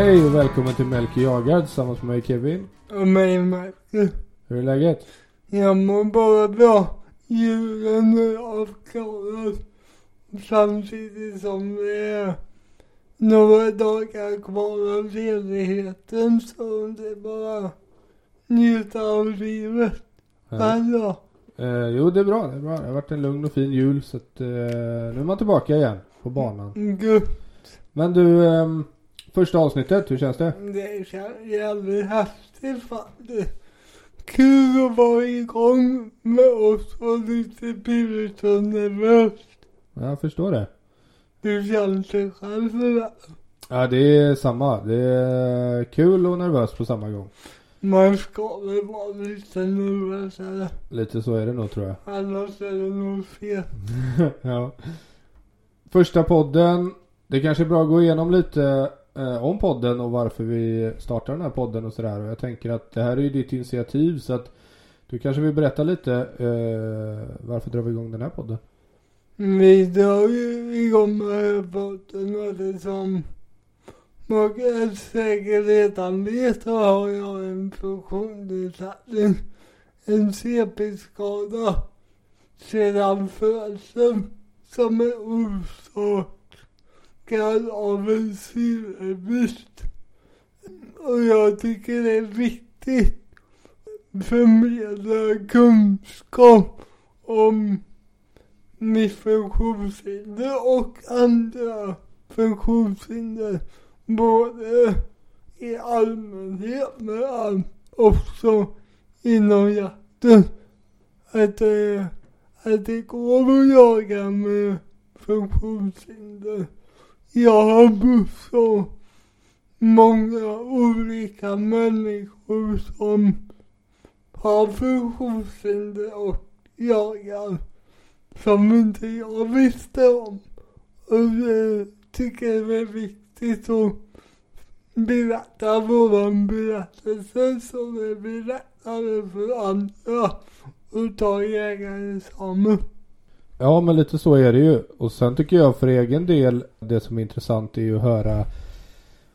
Hej och välkommen till Melker jagar tillsammans med mig Kevin. Och mig Marcus. Hur är läget? Jag mår bara bra. Julen är avklarad. Samtidigt som det är några dagar kvar av ledigheten så det är bara njuta av livet. Ja. Hallå. Eh, jo det är bra, det är bra. Det har varit en lugn och fin jul så att eh, nu är man tillbaka igen på banan. Gud, Men du, ehm, första avsnittet, hur känns det? det känns jävligt häftigt faktiskt. Kul att vara igång med oss och lite pirrigt och nervöst. Jag förstår det. Hur känns det själv för det? Ja det är samma. Det är kul och nervöst på samma gång. Man ska väl vara lite nervös eller? Lite så är det nog tror jag. Annars är det nog fel. ja. Första podden. Det kanske är bra att gå igenom lite eh, om podden och varför vi startar den här podden och sådär. Och jag tänker att det här är ju ditt initiativ så att du kanske vill berätta lite eh, varför drar vi igång den här podden? Mm, vi drar ju igång med podden och det som många säkert redan vet så har jag en funktionsnedsättning. En CP-skada sedan födseln som är orsakad av en silverbyst. Och jag tycker det är viktigt att förmedla kunskap om mitt funktionshinder och andra funktionshinder. Både i allmänhet men också inom jakten. Att, eh, att det går att jaga med funktionshinder. Jag har bott så många olika människor som har funktionshinder och jagar som inte jag visste om. Och det tycker jag är viktigt att berätta våran berättelse så det blir lättare för andra att ta jägarexamen. Ja men lite så är det ju. Och sen tycker jag för egen del det som är intressant är ju att höra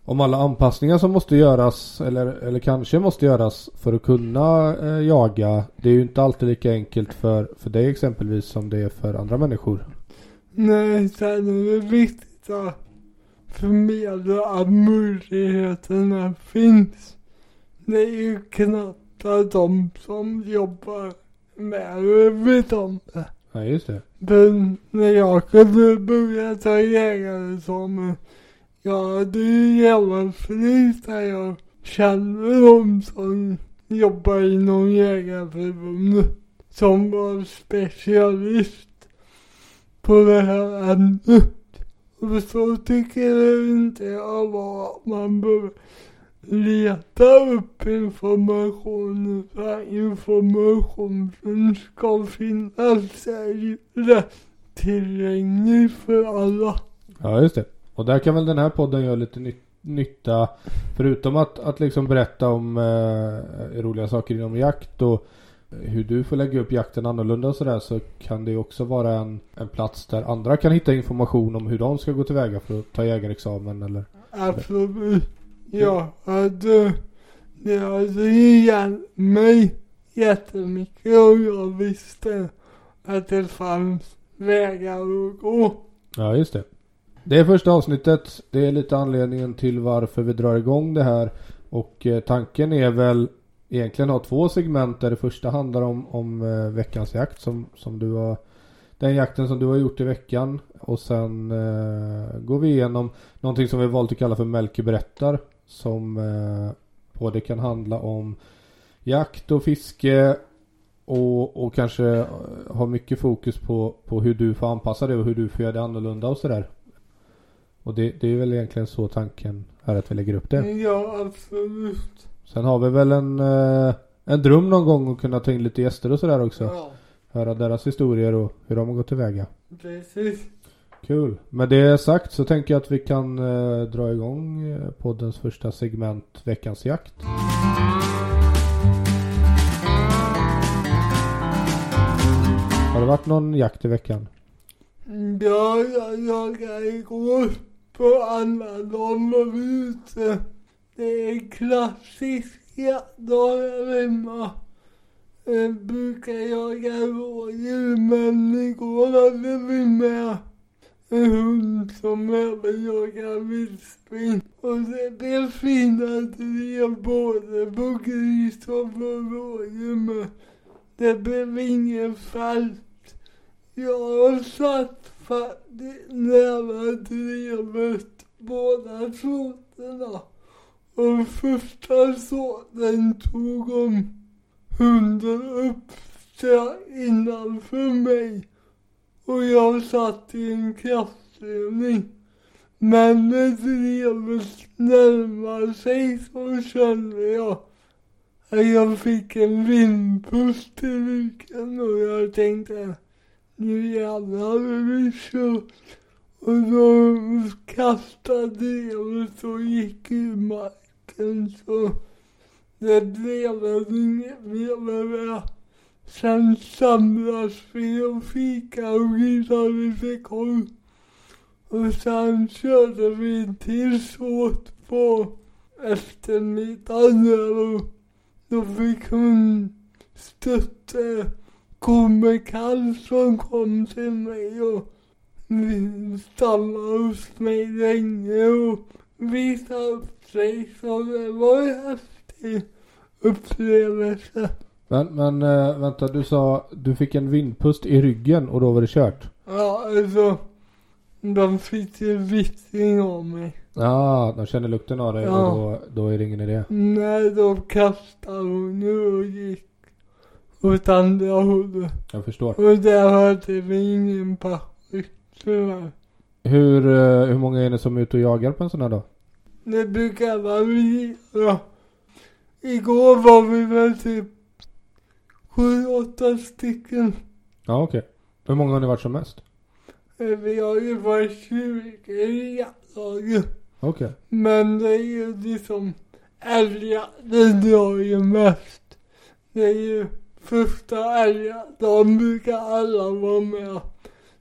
om alla anpassningar som måste göras eller, eller kanske måste göras för att kunna eh, jaga. Det är ju inte alltid lika enkelt för, för dig exempelvis som det är för andra människor. Nej, sen är det viktigt att förmedla att möjligheterna finns. Det är ju knappt att de som jobbar med det vet om det. Ja just det. Men när jag kunde börja ta jägarexamen, jag hade ju jävla flit där jag känner de som jobbar inom Jägarförbundet som var specialist på det här ämnet. Och så tycker jag inte jag var att man bör leta upp information för informationen ska finnas är lätt tillgänglig för alla. Ja just det. Och där kan väl den här podden göra lite ny- nytta. Förutom att, att liksom berätta om eh, roliga saker inom jakt och hur du får lägga upp jakten annorlunda och sådär så kan det också vara en, en plats där andra kan hitta information om hur de ska gå tillväga för att ta jägarexamen eller Absolut. Jag hade, det hade ju hjälpt mig jättemycket om jag visste att det fanns vägar att gå. Ja just det. Det är första avsnittet. Det är lite anledningen till varför vi drar igång det här. Och eh, tanken är väl egentligen ha två segment där det första handlar om, om eh, veckans jakt som, som du har den jakten som du har gjort i veckan och sen eh, går vi igenom någonting som vi valt att kalla för Melker berättar som eh, både kan handla om jakt och fiske och, och kanske eh, ha mycket fokus på, på hur du får anpassa det och hur du får göra det annorlunda och sådär. Och det, det är väl egentligen så tanken är att vi lägger upp det. Ja, absolut. Sen har vi väl en, eh, en dröm någon gång att kunna ta in lite gäster och sådär också. Ja, Höra deras historier och hur de har gått tillväga. precis. Kul. Med det sagt så tänker jag att vi kan eh, dra igång eh, poddens första segment Veckans jakt. Har det varit någon jakt i veckan? Mm, ja, jag jagade igår på alla och var ute Det är klassisk jaktdag hemma. Jag brukar jaga rådjur men igår hade vi med en hund som överjagar vildsvin. Och det blev fina drev både på gris och på rådjur men det blev ingen fält. Jag satt faktiskt nära drevet båda såserna. Och första såsen tog om hunden upp strax innanför mig. Och jag satt i en kraftövning. Men när drevet närmade sig så kände jag att jag fick en vindpust i ryggen och jag tänkte nu jävlar är det. Och då kastade drevet och gick ur marken så det blev inget mer. Sen samlas vi och fikar och grillade lite korv. Och sen körde vi till såt på eftermiddagen och då fick hon stötta kommer som kom till mig och stannade hos mig länge och visade upp sig. Så det var en häftig upplevelse. Men, men äh, vänta, du sa du fick en vindpust i ryggen och då var det kört? Ja, alltså. De fick ju vittring av mig. Ja, de känner lukten av dig ja. och då, då är det ingen idé? Nej, då kastade hon nu och gick åt andra hållet. Jag förstår. Och där hade vi ingen passus tyvärr. Hur, uh, hur många är ni som är ute och jagar på en sån här dag? Det brukar variera. Igår var vi väl typ sju, åtta stycken. Ja, okej. Okay. Hur många har ni varit som mest? Eh, vi har ju varit 20 i jaktlaget. Okej. Okay. Men det är ju liksom älgjakten drar ju mest. Det är ju första älgjakten brukar alla vara med.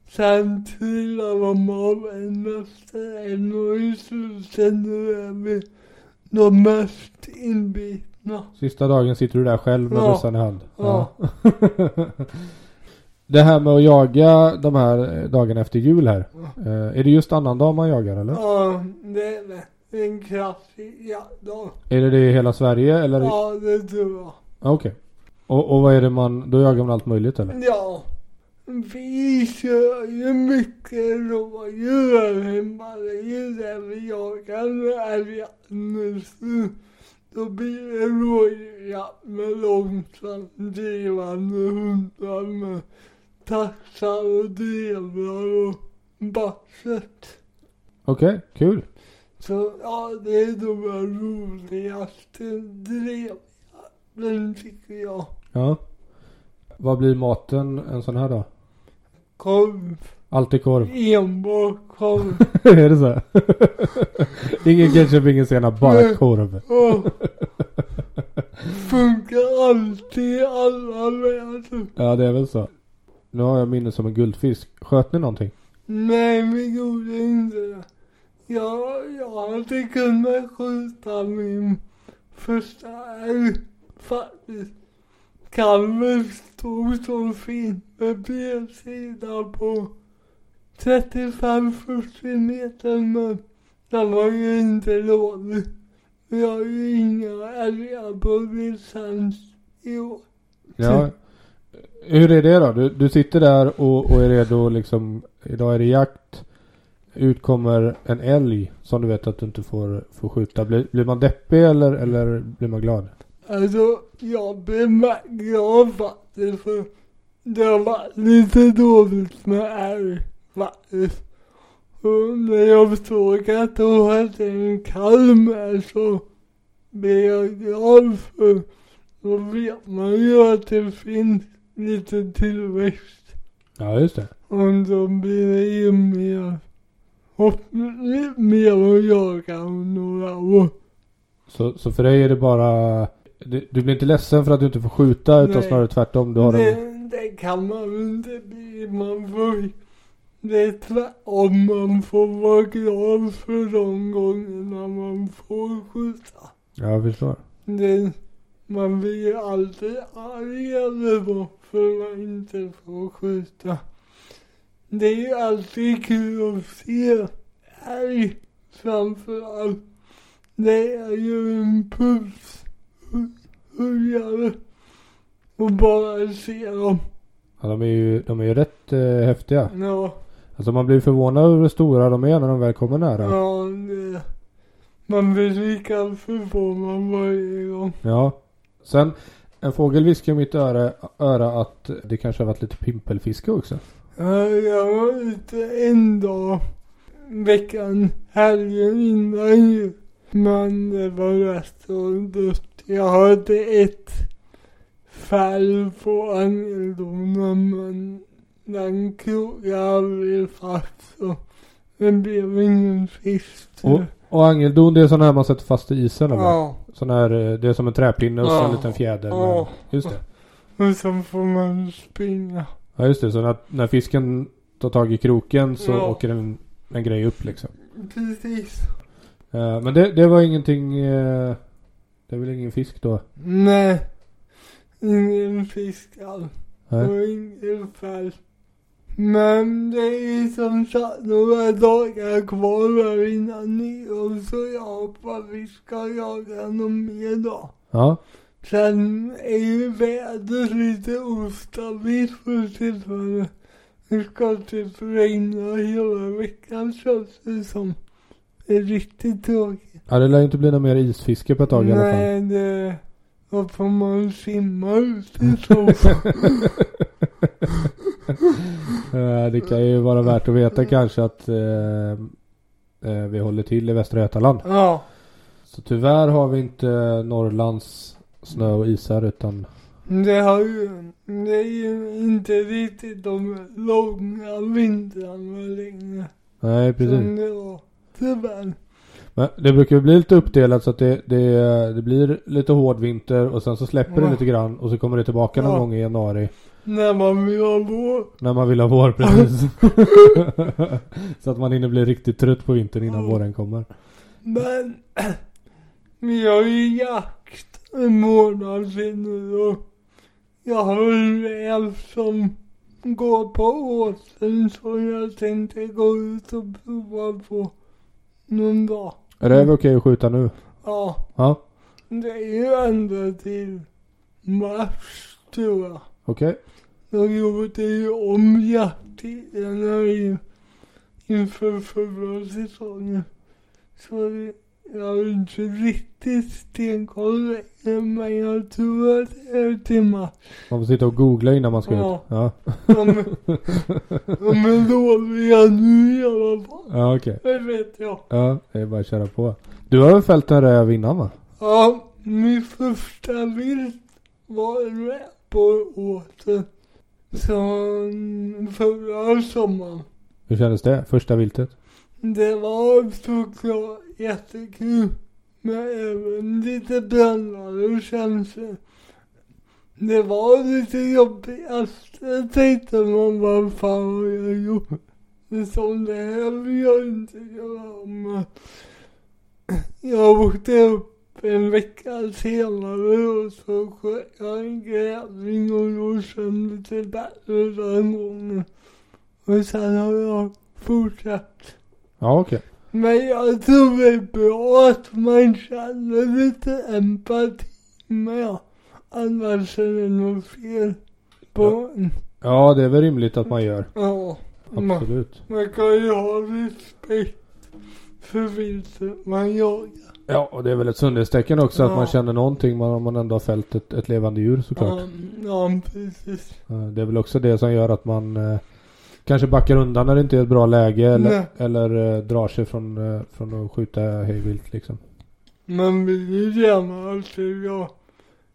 Sen trillar de av en efter en och i slutet är vi de mest inbitna. Sista dagen sitter du där själv med ja. bössan i hand? Ja. ja. det här med att jaga de här dagarna efter jul här. Ja. Eh, är det just annandag man jagar eller? Ja, det är det. En kraftig jaktdag. Är det det i hela Sverige eller? Ja, det tror jag. Okej. Okay. Och, och vad är det man, då jagar man allt möjligt eller? Ja. Vi kör ju mycket rådjur hemma. Det är ju det vi jagar med älgjakten Då blir det rådjursjakt med långsamt drivande hundar med taxar och drevrar och basset. Okej, okay, kul. Så ja, det är den roligaste drevjakten tycker jag. Ja. Vad blir maten en sån här dag? Korv. Alltid korv? Enbart korv. är det så? ingen ketchup, ingen senap, bara korv. Funkar alltid i alla länder. Ja, det är väl så. Nu har jag minne som en guldfisk. Sköt ni någonting? Nej, vi gjorde inte det. Jag, jag hade kunnat skjuta min första älg faktiskt. Kalven stod så fint med bredsida på 35-40 meter men den var ju inte låg. Vi har ju inga älgar på licens i år. Ja. Hur är det då? Du, du sitter där och, och är redo liksom, idag är det jakt. Utkommer en älg som du vet att du inte får, får skjuta. Blir, blir man deppig eller, eller blir man glad? Alltså, jag blev glad faktiskt för det har varit lite dåligt med älg faktiskt. Och när jag såg att hon hade en kalv så blev jag glad för då vet man ju att det finns lite tillväxt. Ja, just det. Och då blir det ju mer, hoppligt mer att jaga om några år. Så, så för dig är det bara du, du blir inte ledsen för att du inte får skjuta utan Nej. snarare tvärtom. Du har det, en... det kan man inte bli. Man får det är tvärtom. Man får vara glad för de gångerna man får skjuta. Ja, jag förstår. Det, man blir ju aldrig arg över varför man inte får skjuta. Det är ju alltid kul att se älg framför allt. Det är ju en pulshöjare. Och bara se dem. Ja, de är ju, de är ju rätt eh, häftiga. Ja, Alltså man blir förvånad över hur stora de är när de väl kommer nära. ja det, man blir lika förvånad varje gång. Ja. Sen, en fågel viskar i mitt öra, öra att det kanske har varit lite pimpelfiske också. Ja, Jag var ute en dag veckan, helgen innan ju. Men det var rätt så dött. Jag hade ett fall på angeldonen men den krokade aldrig fast så det blev ingen fisk. Och, och angeldon det är sån här man sätter fast i isen eller? ja, Sån här, eh, det är som en träpinne och så en liten fjäder. Ja. Just det. och så får man springa. Ja just det, så när, när fisken tar tag i kroken så Ja. åker en, en grej upp liksom. Precis. Eh, men det, det var ingenting, eh, det är väl ingen fisk då? Nej, ingen fisk alls. Och ingen fall. Men det är som sagt några dagar kvar här innan nyår så jag hoppas vi ska jaga någon mer dag. Ja. Sen är ju vädret lite ostabilt för tillfället. Det ska typ regna hela veckan känns det som. Det är riktigt tråkigt. ja, det lär ju inte bli något mer isfiske på ett tag i alla fall. Nej, det... Då får man simma ut i så det kan ju vara värt att veta kanske att eh, eh, vi håller till i Västra Götaland. Ja. Så tyvärr har vi inte Norrlands snö och isar utan Det har ju, det är ju inte riktigt de långa vintrarna längre. Nej Som precis. det var. Tyvärr. Men det brukar ju bli lite uppdelat så att det, det, det blir lite hård vinter och sen så släpper det lite grann och så kommer det tillbaka någon gång i januari. När man vill ha vår. När man vill ha vår precis. så att man hinner bli riktigt trött på vintern innan våren kommer. Men vi har ju jakt en månad sedan nu och jag har en räv som går på åsen så jag tänkte gå ut och prova på någon dag. Är det okej att skjuta nu? Ja, Ja. det är ju ända till mars tror jag. Okej. De gjorde ju om jakttiderna i- inför förra säsongen. Så jag har inte riktigt stenkoll men jag tror att det är till mars. Man får sitta och googla innan man ska Ja. ut. Ja. De, de är dåliga nu i alla fall. Ja okej. Det vet jag. Ja, det är bara att köra på. Du har väl fällt en räv innan va? Ja, min första vilt var en räv på åten. Från förra sommaren. Hur kändes det? Första viltet? Det var såklart jättekul. Men även lite blandade känslor. Det var lite jobbigast. Jag tänkte man vad fan har jag gjort? Det som det här vill jag inte göra om. Jag åkte upp en vecka senare och så sköt jag en grävling och då kändes det bättre den gången. Och sen har jag fortsatt. Ja okej. Men jag tror det är bra att man känner lite empati med. Annars är det nog fel på en. Ja det är väl rimligt att man gör. Ja. Man, Absolut. man kan ju ha respekt för viltet man jagar. Ja och det är väl ett sundhetstecken också att Ja. man känner någonting man, om man ändå har fällt ett, ett levande djur såklart. Ja, ja, precis. Eh, Det är väl också det som gör att man eh, kanske backar undan när det inte är ett bra läge eller, Nej. eller eh, drar sig från, eh, från att skjuta hejvilt liksom. Man vill ju gärna det ska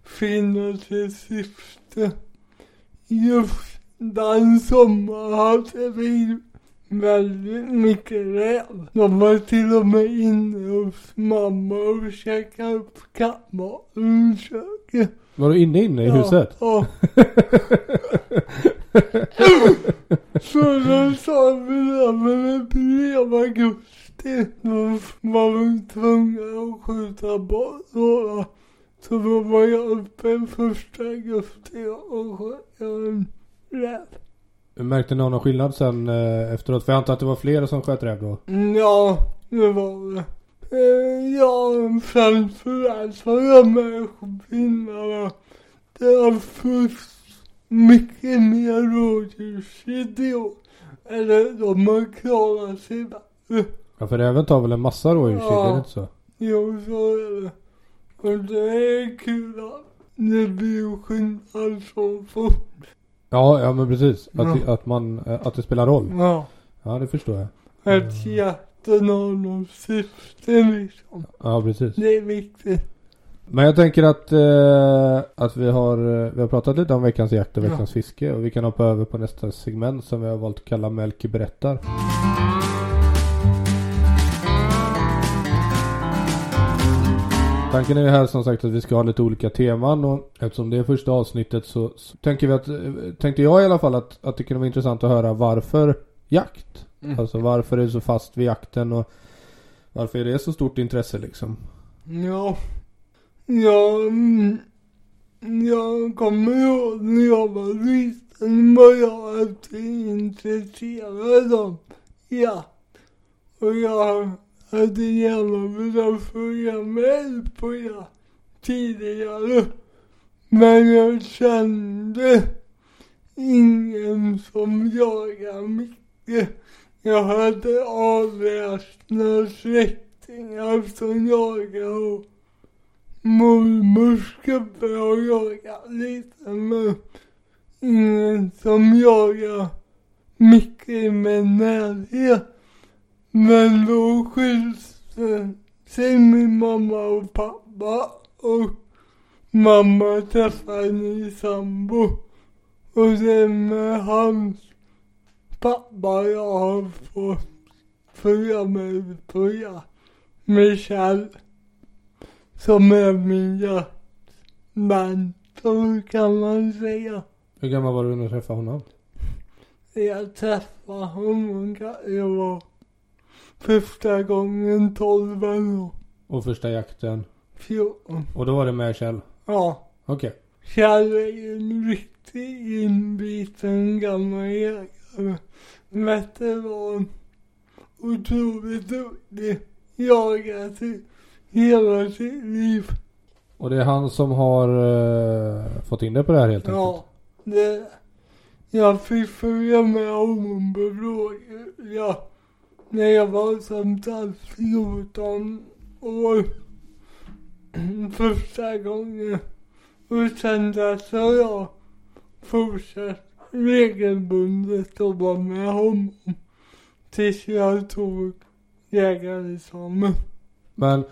finna sitt syfte. Just den sommaren hade vi väldigt mycket räv. De var till och med inne hos mamma och käkade upp kattmaten i köket. Var du inne inne i Ja, huset? Ja, Så då sa vi då, men det blev augusti. Då var vi tvungna att skjuta bort några. Så då var jag uppe första augusti och sköt en räv. Märkte någon någon skillnad sen eh, efteråt? För jag antar att det var fler som sköt räv då? Mm, Ja, det var det. Eh, Ja, framförallt var jag med skinnarna. Det har först mycket mer rådjursidiot. Eller de har klarat sig bättre. Ja för räven tar väl en massa rådjurskid, Ja. är det inte så? Jo, så är det. Och det är kul att det blir skillnad så fort. Ja, ja men precis. Att, Ja. att man, eh, att det spelar roll. Ja, Ja det förstår jag. att jakten har något syfte liksom. Ja precis. Det är viktigt. Men jag tänker att, eh, att vi, har, eh, vi har pratat lite om veckans jakt och Ja. veckans fiske. Och vi kan hoppa över på nästa segment som vi har valt att kalla Melker berättar. Tanken är ju här som sagt att vi ska ha lite olika teman och eftersom det är första avsnittet så, så tänker vi att, eh, tänkte jag i alla fall att, att det kunde vara intressant att höra varför jakt? Mm. Alltså varför är du så fast vid jakten och varför är det så stort intresse liksom? Ja. Jag, jag kommer ihåg när jag var liten var jag alltid intresserad av ja. Och jag hade gärna velat följa med på ja tidigare. Men jag kände ingen som jagade mycket. Jag hade avlägsna släktingar som jagade och mormor skulle börja jaga lite men ingen eh, som jagar mycket i min närhet. Men då skiljs sig min mamma och pappa och mamma träffar en ny sambo. Och sen med hans pappa jag har fått följa med på jakt med Kjell som är min jaktmentor kan man säga. Hur gammal var du när du träffade honom? Jag träffade honom kan jag var första gången 12 år. Och första jakten? 14. Och då var det med Kjell? Ja. Okej. Kjell är ju en riktig inbiten gammal jägare. Veteran. Otroligt duktig. Jagat sig hela sitt liv. Och det är han som har eh, fått in det på det här helt enkelt? Ja, det... Jag fick följa med honom på rådjur, ja. När jag var sagt 14 år. Första gången. Och sen dess har jag fortsatt regelbundet vara med honom. Tills jag tog jägarexamen. Men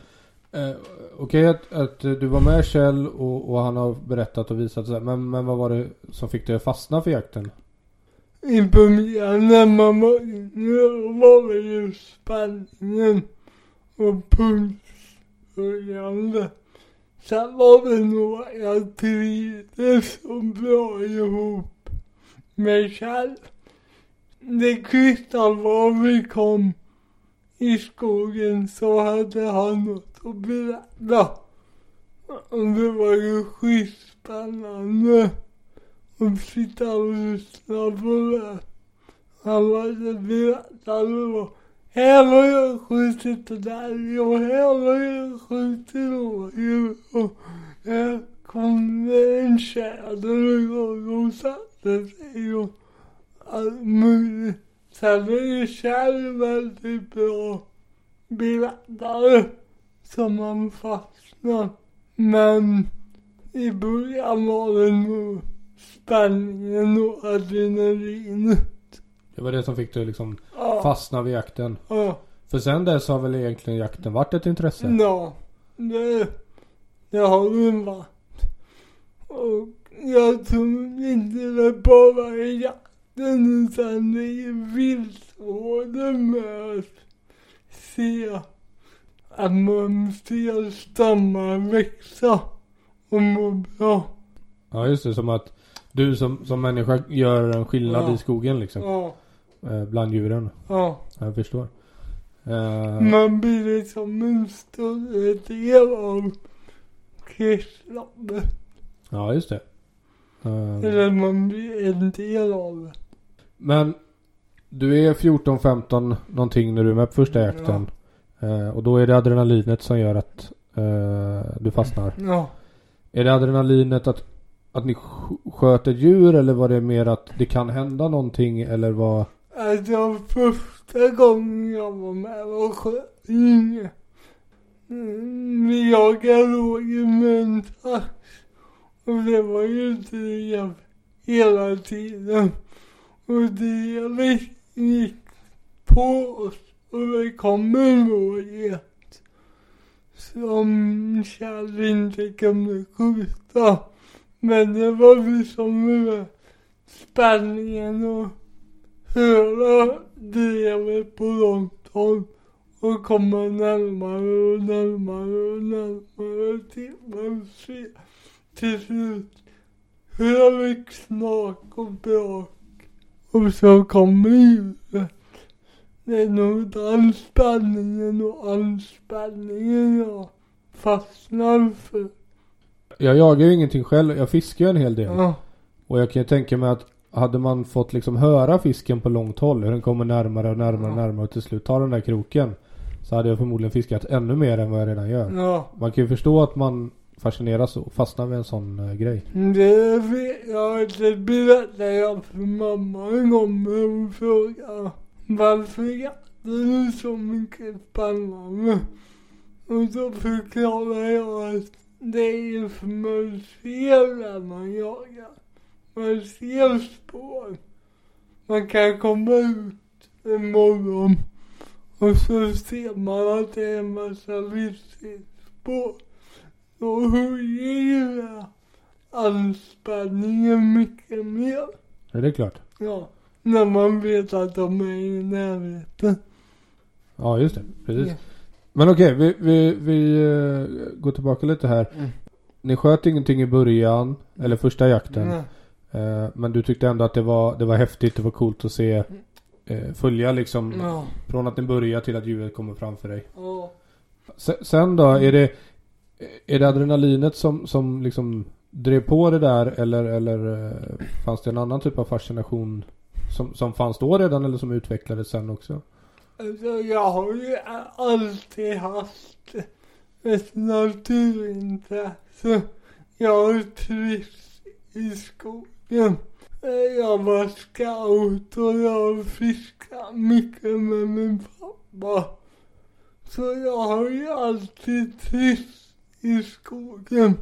eh, okej att, att du var med Kjell och, och han har berättat och visat sådär. Men, men vad var det som fick dig att fastna för jakten? I början när man var yngre var det ju spänningen och pulshöjande. Sen var det nog att jag trivdes så bra ihop med Kjell. Det kvittar var vi kom i skogen så hade han något och berätta. Och det var ju skitspännande att sitta och lyssna på det. Han hade berättat då. Här har jag skjutit där och här har jag skjutit rådjur och här kom det en tjäder igång och satte sig och allt möjligt. Sen är ju Kjell väldigt bra berättare som man fastnar. Men i början var det nog spänningen och adrenalinet. Det var det som fick dig liksom Ja. fastna vid jakten. Ja. För sen dess har väl egentligen jakten varit ett intresse? Ja. Det, det har den varit. Och jag tror inte det bara är jakten utan det är viltvården med att se att man ser stammar växa och må bra. Ja just det, som att Du som, som människa gör en skillnad Ja. i skogen liksom. Ja. Eh, bland djuren. Ja. Jag förstår. Eh, Man blir liksom en större del av kretsloppet. ja, just det. Eh, Eller man blir en del av det. men du är 14-15 någonting när du är med på första jakten. Eh, och då är det adrenalinet som gör att eh, du fastnar. Ja. Är det adrenalinet att, att ni sk- sköt ett djur eller var det mer att det kan hända någonting eller vad? Alltså första gången jag var med och sköt inget. Mm, Vi jagade rådjur med en tax. Och det var ju drev hela tiden. Och drevet gick på oss. Och det kommer en. Som Kjell inte kunde skjuta. Men det var liksom spänningen och höra drevet på långt håll och komma närmare och närmare och närmare till man ser till slut hör ett snak och brak och så kommer ljudet. Det är nog den spänningen och anspänningen jag fastnar för. Jag jagar ju ingenting själv. Jag fiskar ju en hel del. Ja, Och jag kan ju tänka mig att hade man fått liksom höra fisken på långt håll. Hur den kommer närmare och närmare och Ja. närmare och till slut tar den där kroken. Så hade jag förmodligen fiskat ännu mer än vad jag redan gör. ja. Man kan ju förstå att man fascineras och fastnar vid en sån eh, grej. Det vet jag, det berättade jag för mamma en gång hon frågade varför jaktar du så mycket spännande? Och då förklarade jag att det är ju för man ser när man jagar. Man ser spår. Man kan komma ut en morgon och så ser man att det är en massa vildsvinsspår. Då höjer det anspänningen mycket mer. Är det klart? Ja. När man vet att de är i närheten. Ja just det. Precis. Ja. Men okej, vi, vi, vi eh, går tillbaka lite här. Mm. Ni sköt ingenting i början, eller första jakten. Eh, men du tyckte ändå att det var, det var häftigt, det var coolt att se. Eh, följa liksom Ja. från att ni börjar till att djuret kommer framför dig. Ja. Sen, då, är det, är det adrenalinet som, som liksom drev på det där eller, eller fanns det en annan typ av fascination som, som fanns då redan eller som utvecklades sen också? Alltså jag har ju alltid haft ett naturintresse. Jag har trivts i skogen. Jag var scout och jag fiskade mycket med min pappa. Så jag har ju alltid trivts i skogen.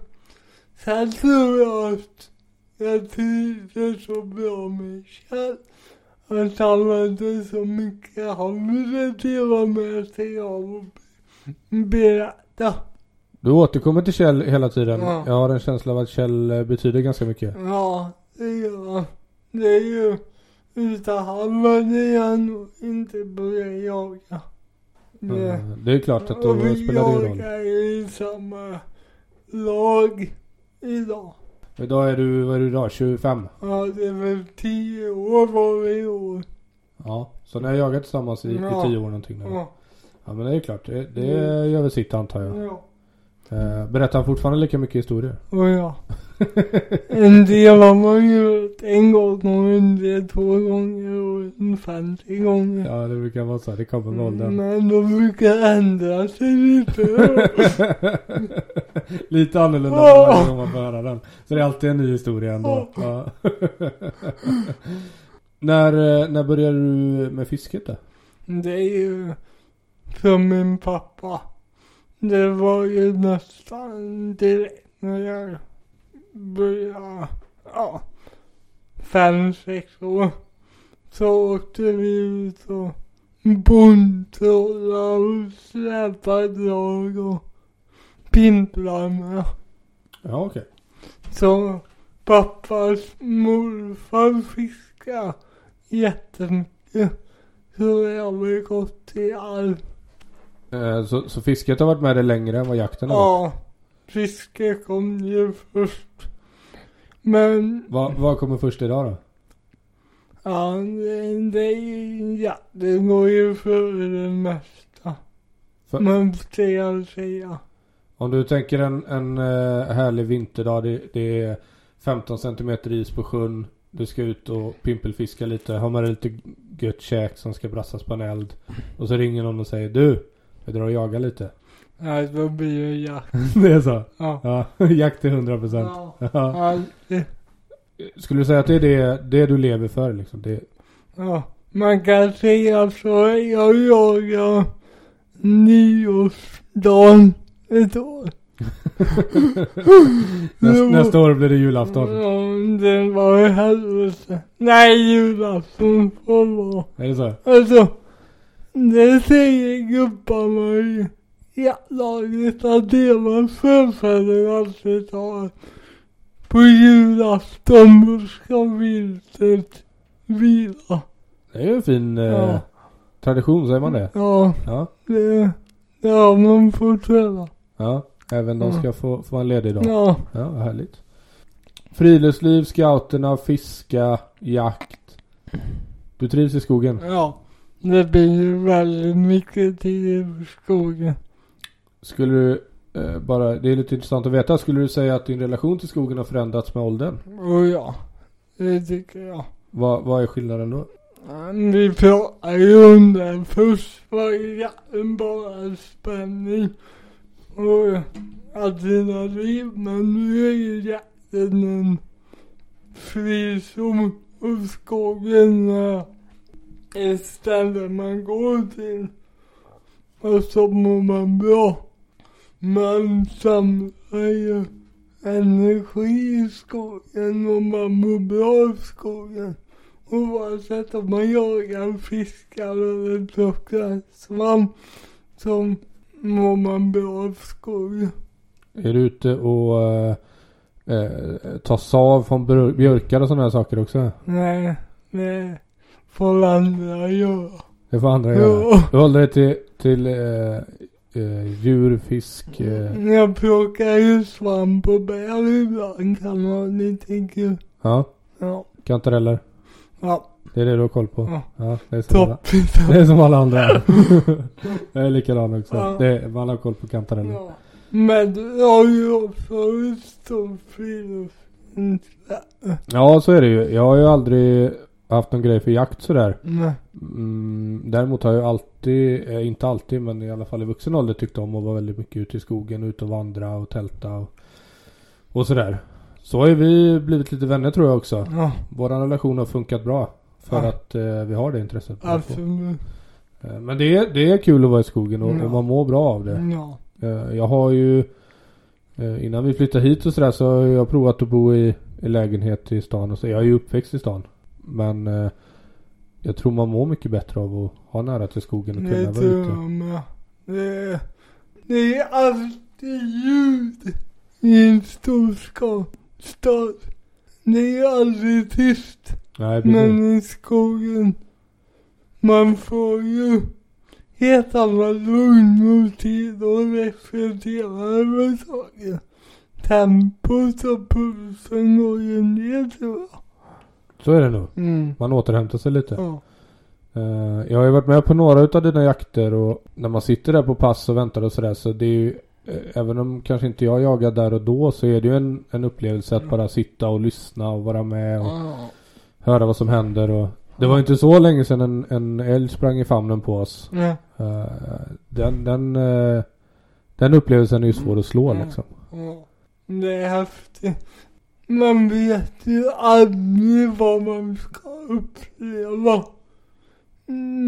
Sen tror jag att jag trivdes så bra med Kjell. Att han hade så mycket han sig av och be- berätta. Du återkommer till Kjell hela tiden. Ja. Jag har en känsla av att Kjell eh, betyder ganska mycket. Ja, det gör han. Det är ju utan han hade jag nog inte börjat jaga. Det, Det är klart att då och vi spelar det ju roll. jagar i samma lag idag. Idag är du, vad är du idag? 25? Ja, det är väl tio år var det i år. Ja. Så ni har jagat tillsammans i, i Ja. 10 år någonting nu? Ja, Ja men det är klart. Det, det Mm. gör väl sitt antar jag. ja. Eh, berättar han fortfarande lika mycket historier? Och ja. En del har man ju hört en gång en del två gånger och en femtio gånger. Ja det brukar vara så. här, Det kommer med åldern. Men de brukar ändra sig lite. Lite annorlunda varje gång man får höra den. Så det är alltid en ny historia ändå. Ja. när, eh, när började du med fisket då? Det är ju från min pappa. Det var ju nästan direkt när jag började, ja, fem, sex år. Så åkte vi ut och bondtrålade och släpade drag och pimplar med. Ja okej. Så pappas morfar fiskar jättemycket. Så jag väl gått i all... Eh, så, så fisket har varit med dig längre än vad jakten har varit? Ja, fiske kom ju först. Men Vad, vad kommer först idag då? ja, det, det, ja, det går ju före det mesta. För- Man får säga. Om du tänker en, en eh, härlig vinterdag. Det, det är 15 centimeter is på sjön. Du ska ut och pimpelfiska lite. Har med dig lite gött käk som ska brassas på en eld. Och så ringer någon och säger du. Vi drar och jagar lite. Ja, då blir det jakt. det är så? Ja. Ja, jakt till 100 procent. Ja. Ja. Skulle du säga att det är det, det du lever för liksom? Det, Ja. Man kan säga så. Jag jagar nyårsdagen ett år. nästa, nästa år blir det julafton. Ja, det var i helvete. Nej, julafton får vara. Är det så? Alltså, det säger gubbarna i jaktlaget att deras förfäder alltid sa på julafton ska viltet vila. Det är ju en fin eh, Ja. tradition, säger man det? Ja, Ja. det, det har man fått höra. Ja. Även de Ja. ska få, få en ledig dag. Ja, Ja, vad härligt. Friluftsliv, scouterna, fiska, jakt. Du trivs i skogen? ja. Det blir ju väldigt mycket tid i skogen. Skulle du eh, bara, det är lite intressant att veta. Skulle du säga att din relation till skogen har förändrats med åldern? Och ja, det tycker jag. Vad, vad är skillnaden då? Vi pratade ju om det. Först var jakten bara spänning och adrenalin. Men nu är ju jakten en frizon och skogen är ett ställe man går till. Och så mår man bra. Man samlar ju energi i skogen och man mår bra i skogen. Oavsett om man jagar, fiskar eller plockar svamp så mår man bra av skogen. Är du ute och eh, tar sav från björ- björkar och sådana här saker också? Nej, det får andra göra. Det får andra göra. Du håller dig till, till eh, eh, djur, fisk. Eh, Jag plockar ju svamp och bär ibland kan vara lite kul. ja, Ja. kantareller. Ja, Det är det du har koll på? Ja. Ja, det är som alla, det är som alla andra. jag är likadan också. Ja. Det är, man har koll på kantareller. Ja. Men du har ju också ett stort friluftsintresse. Ja, så är det ju. Jag har ju aldrig haft någon grej för jakt sådär. Nej. Mm, däremot har jag alltid, eh, inte alltid men i alla fall i vuxen ålder tyckt om att vara väldigt mycket ute i skogen, ut och vandra och tälta och, och sådär. Så har ju vi blivit lite vänner tror jag också. Ja, Vår relation har funkat bra. För Ja. att eh, vi har det intresset. absolut. Eh, Men det är, det är kul att vara i skogen och, Ja. man mår bra av det. Ja. Eh, Jag har ju Innan vi flyttade hit och sådär så har jag provat att bo i, i lägenhet i stan och så. Jag är ju uppväxt i stan. Men eh, jag tror man mår mycket bättre av att ha nära till skogen och kunna vara ute. med. Det, det är alltid ljud i en stor ska- stad. Det är aldrig tyst. Nej precis. Men i skogen, man får ju helt annat lugn och tid och reflektera över saker. Tempot och pulsen går ju ner tror jag. Så är det nog. Mm. Man återhämtar sig lite. Ja. Eh, jag har ju varit med på några utav dina jakter och när man sitter där på pass och väntar och sådär så det är ju eh, Även om kanske inte jag jagar där och då så är det ju en, en upplevelse att bara sitta och lyssna och vara med och Ja. höra vad som händer och Det var inte så länge sedan en, en älg sprang i famnen på oss. Ja. Eh, den, den, eh, den upplevelsen är ju svår att slå Mm. liksom. Ja. Det är häftigt. Man vet ju aldrig vad man ska uppleva.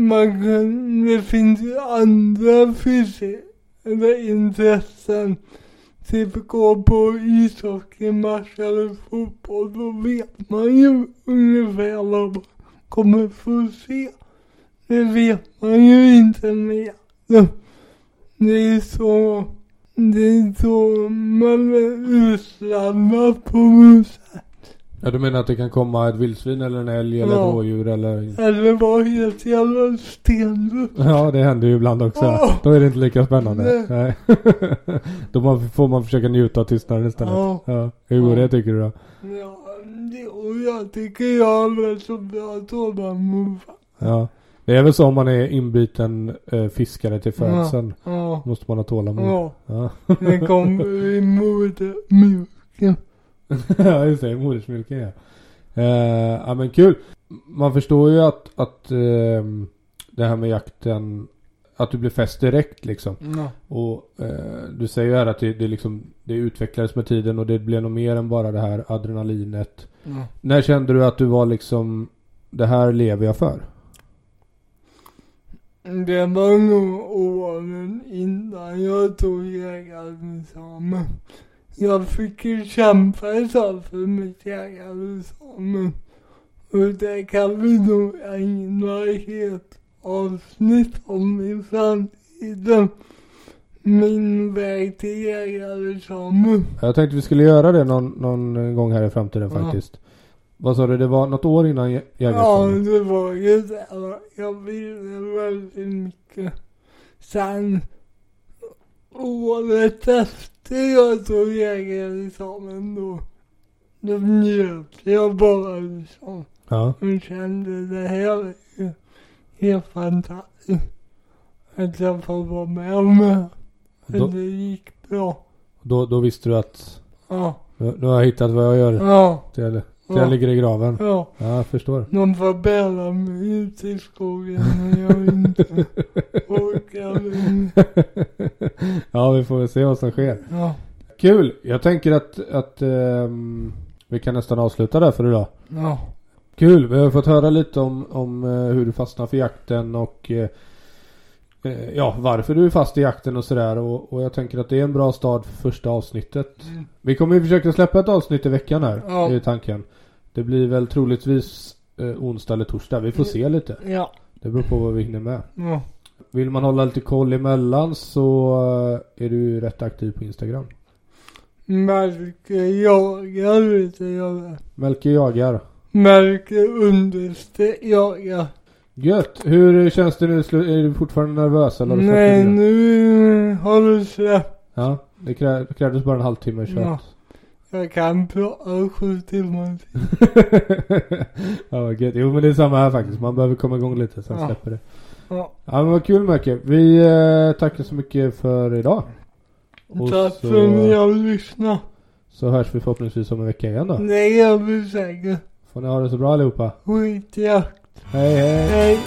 Man kan, det finns ju andra fysiska eller intressen. Typ gå på ishockeymatch eller fotboll. Då vet man ju ungefär vad man kommer få se. Det vet man ju inte med. Det är så det är så man är utsladdad på sätt. Ja du menar att det kan komma ett vildsvin eller en älg eller Ja. ett rådjur eller Eller var helt jävla stendöd. Ja det händer ju ibland också. Åh! Då är det inte lika spännande. Nej. Nej. Då får man försöka njuta av tystnaden istället. Ja. Ja. Hur går Ja. det tycker du då? Ja, och jag tycker jag har så bra tålamod. Ja. Det är väl så om man är inbiten eh, fiskare till födseln. Ja, Måste man ha tålamod. ja. Ja. Det kommer i modermjölken. ja just det, modersmjölken ja. Eh, ja men kul. Man förstår ju att, att ehm, det här med jakten, att du blir fäst direkt liksom. Ja. Och eh, du säger ju här att det, det, liksom, det utvecklades med tiden och det blev nog mer än bara det här adrenalinet. Ja. När kände du att du var liksom, det här lever jag för? Det var nog åren innan jag tog jägarexamen. Jag fick ju kämpa ett tag för mitt jägarexamen. Och det kan vi nog ägna helt avsnitt om i framtiden. Min väg till jägarexamen. Jag tänkte vi skulle göra det någon, någon gång här i framtiden Ja. faktiskt. Vad sa du, det var något år innan jä- Ja, det var ju det. Jag ville väldigt mycket. Sen året efter jag tog jägarexamen då, då njöt jag bara liksom. Ja. Och kände det här är helt fantastiskt. Att jag får vara med om det. Då, det gick bra. då, då visste du att Ja, nu, nu har jag hittat vad jag gör ja, jag- till jag ja. ligger i graven. ja. Ja, jag förstår. De får bära mig ut i skogen när jag inte orkar. ja, vi får väl se vad som sker. Ja, Kul! Jag tänker att, att ehm, vi kan nästan avsluta där för idag. ja, Kul! Vi har fått höra lite om, om eh, hur du fastnar för jakten och eh, ja, varför du är fast i jakten och sådär. Och, och jag tänker att det är en bra start för första avsnittet. Mm. Vi kommer ju försöka släppa ett avsnitt i veckan här. Ja. är tanken. Det blir väl troligtvis eh, onsdag eller torsdag. Vi får se lite. ja, Det beror på vad vi hinner med. ja. Vill man hålla lite koll emellan så eh, är du ju rätt aktiv på Instagram. Märker jagar vet jag. Melke jagar. Märker understreck jagar. Gött! Hur känns det nu? Är du fortfarande nervös eller har du släppt Nej, det? nu har du släppt. Ja, det krä- det krävdes bara en halvtimme så Ja. Jag kan prata sju timmar till. ja, vad gött. Jo men det är samma här faktiskt. Man behöver komma igång lite sen Ja. släpper det. Ja. Ja men vad kul Melke. Vi eh, tackar så mycket för idag. Och Tack så- för att ni har lyssnat. Så hörs vi förhoppningsvis om en vecka igen då. Det gör vi säkert. Får ni ha det så bra allihopa. Skitjakt. Hej hej! Hej.